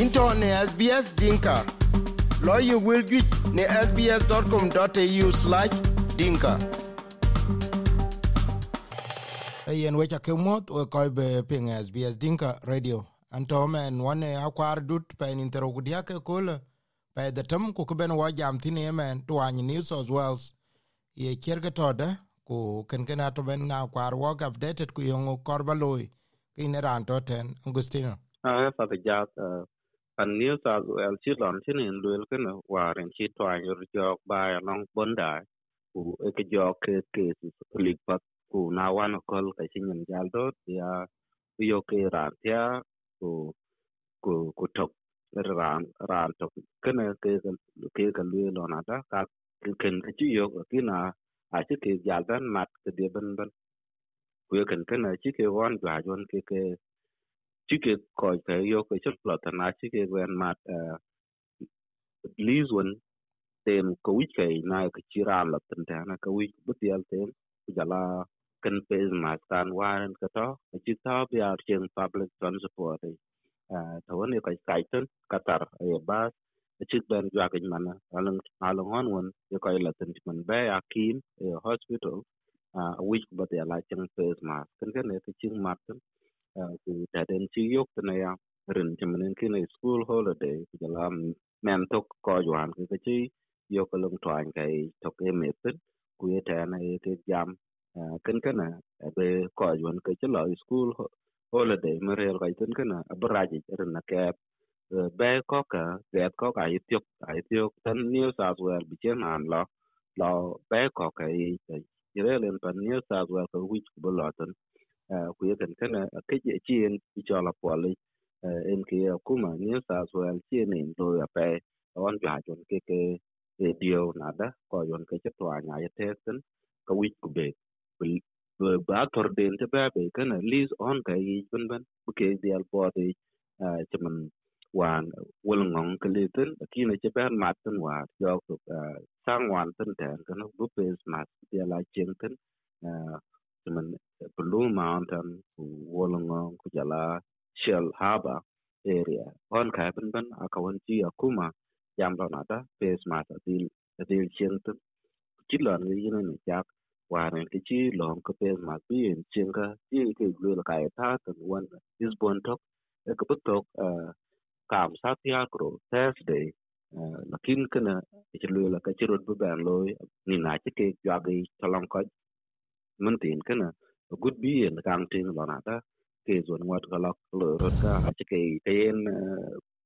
into ne SBS Dinka. Lawyer will get ne sbs.com.au slash dinka. Ayen wecha kemot we koy be ping SBS Dinka Radio. Anto men wane uh, akwar dut pa in interogudia ke kola pa the tam ku ben wa jam tini men twany New South Wales. Ye cherga toda ku ken ken ato ben na kwar work updated ku yongu korba loy. Kine ran to ten Agustino. Ah, fa the jat an new south wales chi lon chin in luel ken waren chi twa yor jok ba long bonda ku e ke jok ke ke lik pat ku na wan kol ka chin yin jal dot ya yo ke ran ya ku ku ku tok ran ran tok ken ke ke ke luel lon ada ka ken ke chi yo ki na a chi ke jal ban mat ke de ban ban ku ken ken chi ke wan jwa jon ke ke chike ko ke yo ke chot lo ta na chike wen mat lis wen tem ko cái ke na ke chira la tan ta na ko wi bu tial tem ku jala kan pe ma kan waren ka to chi ta bi ar chen public transport to woni cái kai ten Qatar, e ba chik ben jwa ke man alang alang on won ye ko la tan man ba ya kim e hospital. A wi bu tial la chen pe ma kan ke ne thì ching mat ku taden chi yok ya rin chamanen kina school holiday ku jala men tok ko yuan ke ke chi yok lung twan kai tok e meten ku ye ta ye ke jam ken kana be ko yuan ke chi lo school holiday merel kai ten kana abraji rin na ke be ko ka ge ko ka itiok itiok tan new south wales bi chen an lo. Lo be ko ka i re pan new south wales ko wich bu lo kuya kan kana ke chien i la poli en ki kuma ni sa so al chien en do ya pe on ja jon ke ke e dio na da ko jon ke to nya ye testen ka wi ku be ba tor den te ba be kana lis on ka yi ben ben bu ke dial po de chaman wan wul ngong ke le ten ki ne che ba mat ten wa yo ku sang wan ten ten kana bu pe mat dia la chen ten man Kulung Mountain ku Wollongong ku jala Shell Harbor area. On ka ban ban akawan ji akuma jam lo nata face Mata, Dil, Dil chen tu chilon ni yin ni jak waren ke chi long ko face mat bi en chen ka ji ke lu la kai ta tan wan is bon tok e ko tok kam sa pia kro thursday lakin kana ke lu la ka chi rod bu ban loy ni na chi ke ya gi talong ko mun tin kana good be in the county lo na ta ke zon wat ka lok lo rot ka a ke ten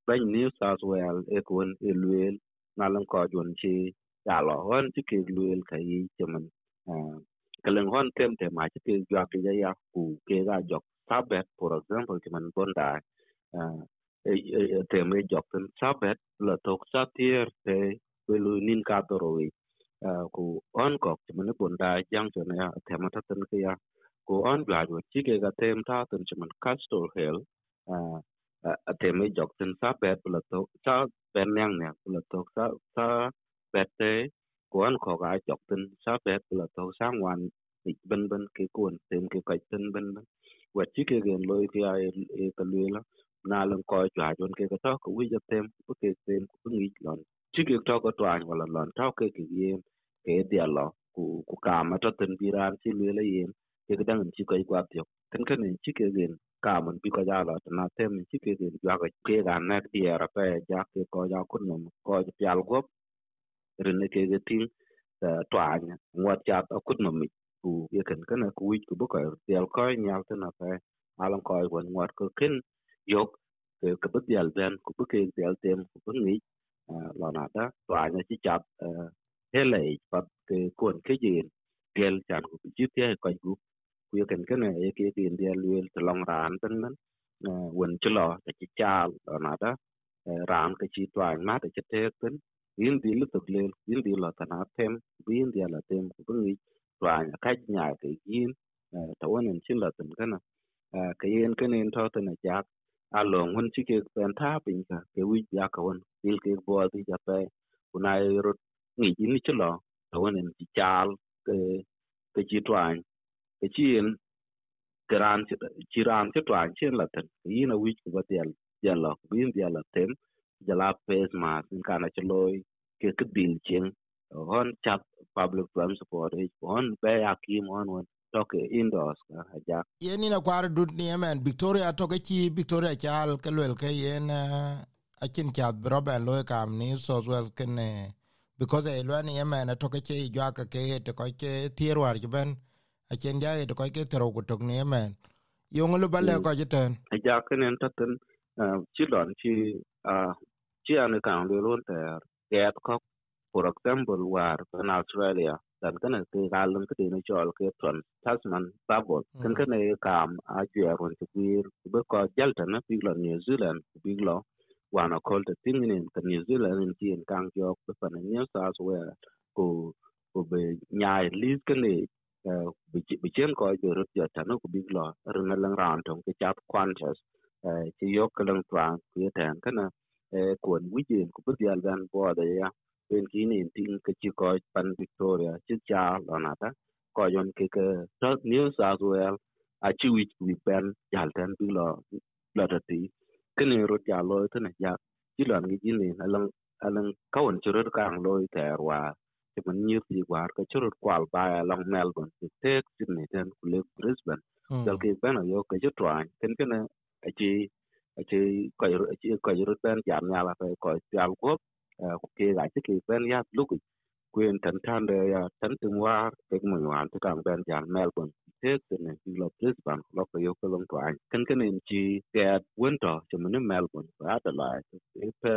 ban new south wales e kon e luel na lan ko jon chi ya lo hon ti ke luel ka yi cheman uh, ka len hon, tem te ma chi ke ya ke ya ku ke ga jok, sabet, for example cheman bonda uh, te me jok ten sabet, la tok sa tier, te lu nin ka to ro uh, ku on kok cheman bonda jang cho na ya te ma ta ten ke ya ko on graduate wo chike ga tem ta tun chuman castle hill a tem e jok tin sa bet la to sa ben nyang ne la to sa sa bet te ko on kho ga jok tin sa bet la to sang wan ni ben ben ke kun tem ke kai tin ben ben wa chike gen loy ti ai e ta le la na lan ko jwa jon ke ga to ko wi ja tem ko ke tem ko ngi lon chike to ko twan wala lon to ke ke yen ke dia lo ku ku ka ma to ten biran chi le le yen ke ga dan chi ko gwa tyo kan cái ni chi ke gen ka man bi ko ja la na tem chi ke gen gwa ga ke ga na ti era pe ja ke ko ja kun no ko ja pyal go rin ke ga tin to anya wat ja to kun no mi ku ye kan kan ku wi ku bu ko tiel ko nya ta na pe alan ko wan wat ko ken yok, ke ke bu tiel den ku bu ke tiel tem ku bu ni eh, la na da to anya chi chat eh, hele pat ke kon ke yin gel chan ku chi te ko gu kuya ken ken e ke ke india luel to long ran ten men wen chlo ta chi chal na ran ke chi twan ma ta te ten yin di lu to le yin di lo ta na tem yin di la tem ku ngi twan ka nya ke yin ta wonen chin la ten kana ke yin ken en to ten ja a long won chi ke pen ta pin ka ke wi ya ka won dil ke bo di ja pe kuna ro ngi yin chlo ta wonen chi chal ke ke chi twan ke chi yin ke ran ci ran ci twan chen la ten yi na wi ku batel jala bin jala tem jala pes ma sin kana chloy ke ke bil chen hon chap public transport hon be akim hon won toke indoors ka haja yen ina kwar dut ni emen. Victoria toke chi victoria chal ke lwel ke yen akin chat broben loy kam ni so well ken because e lwani emen toke chi jwa ka ke te ko ke tierwar ben achen ja to ko ke tero ko tok ni emen yong lu bale ko jiten ja kenen taten chi don chi chi an kan lu ron ter get ko for example war in australia dan kana ke galon ke ni chol ke ton tasman bubble kan kana kam a je ron ti wir be ko jalta na piglo new zealand piglo wana kol te tingin ka new zealand in ti kan jok be pan new south wales ko ko be nyaay lis kene bi chen ko jo rut jo tanu ku big lo runa lang ran tong ke chat quantas ti yok lang twan ku ten kana kuon wijin ku bi gan bo da ya en kini ting ke chi ko pan victoria chi cha là na ta. Ko yon cái ke to new south wales a chi wi wi pen jal ten lo lo ta ti kene rut ya lo tene ya chi lo ngi ji ni lần alang kawon chi rut kang lo ter ti man nyir ti war ka churut kwal ba long melbourne ti tek sydney ten ku le brisbane. Dal ke bana yo ka ju twan ken ken a chi a chi ko a chi ko ju ben jam nya la ko jam ko ku ke ga chi ke ben ya lu kuen tan tan de ya tan tum war ke mo wan ti kang ben jam melbourne tek sydney ti lo brisbane lo ko yo ko long twan ken ken en chi ke winter chi man melbourne ba da la ti pe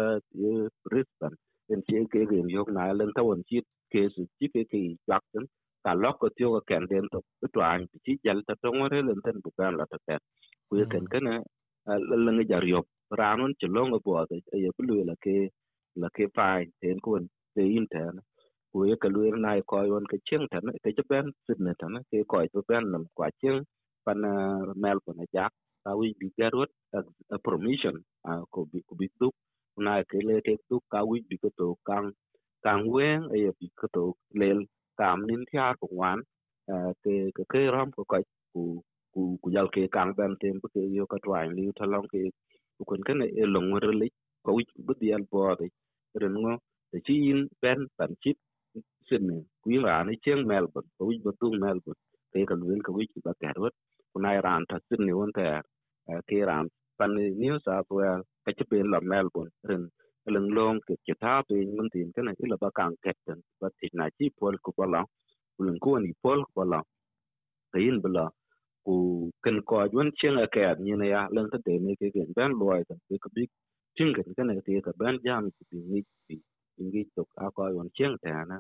brisbane en chi ke ge yo na len ta won chi ke su chi ke ke jak ten ka lok ko tio ka ken den to to an chi jal ta to ngore len ten bu kan la ta te ku ye ken ken la ngi jar yo ranun chi lo ngo bo de ye bu la ke la ke fai ten ko te in ten ku ye ka lu na ko yon ke chen ten ke che ben sit ne ten ke ko to ben nam kwa chen pan mel ko na jak ta wi bi garot permission ko bi ko bi tu na ke le te tu ka wi bi ko to kang kang wen e bi ko to lel kam nin thia ko wan te ke ke ram ko ko ku ku ku yal ke kang ben tem bu ke yo ka twa li ta long ke ku kun ken e long wer le ko wi bu di al bo de ren ngo te chi in ben ban chip sin ne ku yin ra ne cheng melbourne ko wi bu tu melbourne te ka luen ka wi ba ka rot ku nai ran ta sin ne won ta ke ran pan new south wales ka chi ben la melbourne ren leng long ke ke ta pe mun tin kana ila ba kang ket ten ba ti na chi pol ku ba la ku leng ko ni pol ku ba la ke yin ba la ku ken ko jun chen a à, ni ne ya này ta de ne ke gen ban cái ta ke ka bi tin ke kana ke ka ban jam ki bi ni bi ngi to a ko yon chen ta na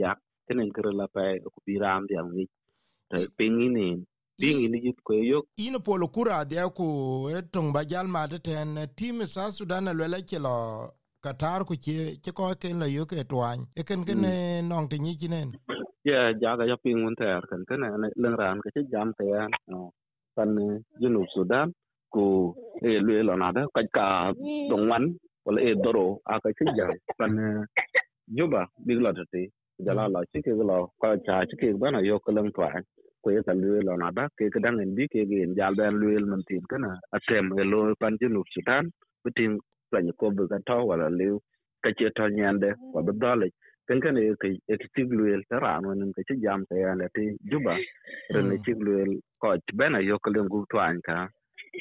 ja này kre la pa ku bi ram dia ngi ta pe ni ne ding ini jit ko yok. Ino polo kura dia ku etong ba jal ma de ten team sa sudan le le ke lo qatar ku che che ko ken la yo ke twan e ken ken non te ni kinen ya ja ga ya ping mun ter ken ken ne leng ran ke jam te ya pan jinu sudan ku e le lo na da ka ka dong wan wala e doro a ka che jam. Tan juba big lo te jala la che ke lo ka cha ke ba na yo ke leng twan ko ye kan luel on ada ke kadang en bi ke gen jal ben luel man tin kana atem e lo pan jinu sudan bitin plan ko bu ka to wala liu ka che to nyande wa bu dole ken kan e ke e ti luel ta ran won ke che jam ta ya ti juba ren ti luel ko ben yo ko len gu twan ka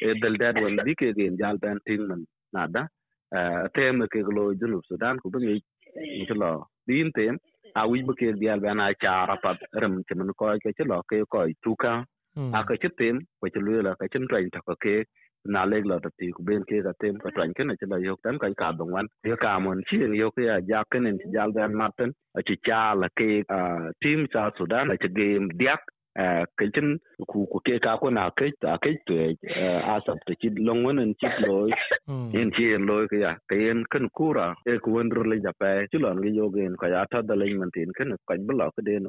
e dal dad won bi ke gen jal ben tin man nada atem ke lo jinu sudan ku bi ni lo. Bin tem a wi bu ke dial bana chara pat rem che mun ko ke che lo ke ko tuka a ke che tem ko che lu la ke chen tren ta ko ke na le lo ta ti ku ben ke ga tem ko tren ke na che la yo tan ka ka dong wan. Ye ka mon chi yo ke ya ja ke nen jal dan maten a che cha la ke team sa sudan a che game diak kecin ku ku ke ka ko na ke ta ke to a sab te ci long won en ci loy en ci en loy ke ya ke en kan kura e ku won ro le ja pe ci lon ge yogen ka ya ta da le man tin ken ka bla ke den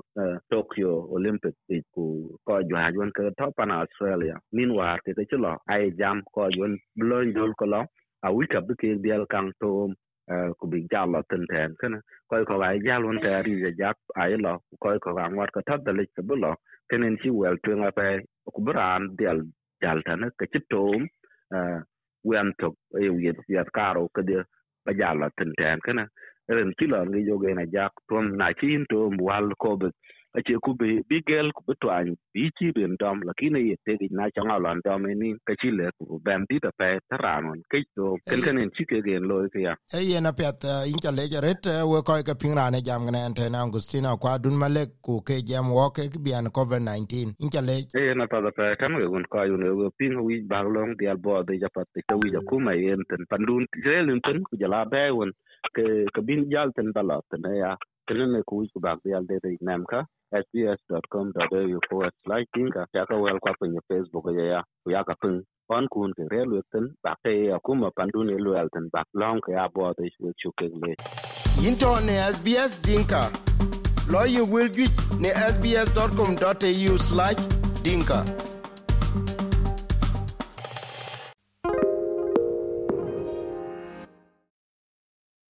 tokyo olympic ku ko ju ha jon ke to pan australia. Min war ke ci lo ai jam ko jon blon jol ko lo wi ka bu ke dial kang to ku bi jal lo ten ten ken ko ko ai jal won ta ri ja jak ai lo ko ko ga ngwat ko tad da le ke lo kenen ci wel tu nga pe ku bran dial dal tan ke ci tom wen to e wi ya karo ke de ba jala ten ten kana ren ci lo ngi joge na jak tom na ci to wal ko be ache ku be bigel ku betwan bi chi ben dom lakini ye te na changa lon dom ni ka chi le ku bem di ta pe taranon ke to ken ken en chi ke gen lo ke ya e ye na pet in cha le ret we ko ke pin rane jam ne ante na Agustina kwa dun male ku ke jam wo ke bian covid 19 in cha le e na ta da pe kan we un ko yun we pin wi ba long di al bo de ja pat te wi ja ku mai en ten pandun rel ten ku ja la be won ke ke bin jal ten bala ten ya kenen ku wi ku ba di al de nam ka sbs.com.au forward slash dinka ya ka wel kwa kwenye facebook ya ya. Ku ya ka pung on kun ke re lu ten ba ke ya kuma pandu ne lu al ten ba long ke ya bo de chu chu ke le into ne sbs dinka lo you will get ne sbs.com.au slash dinka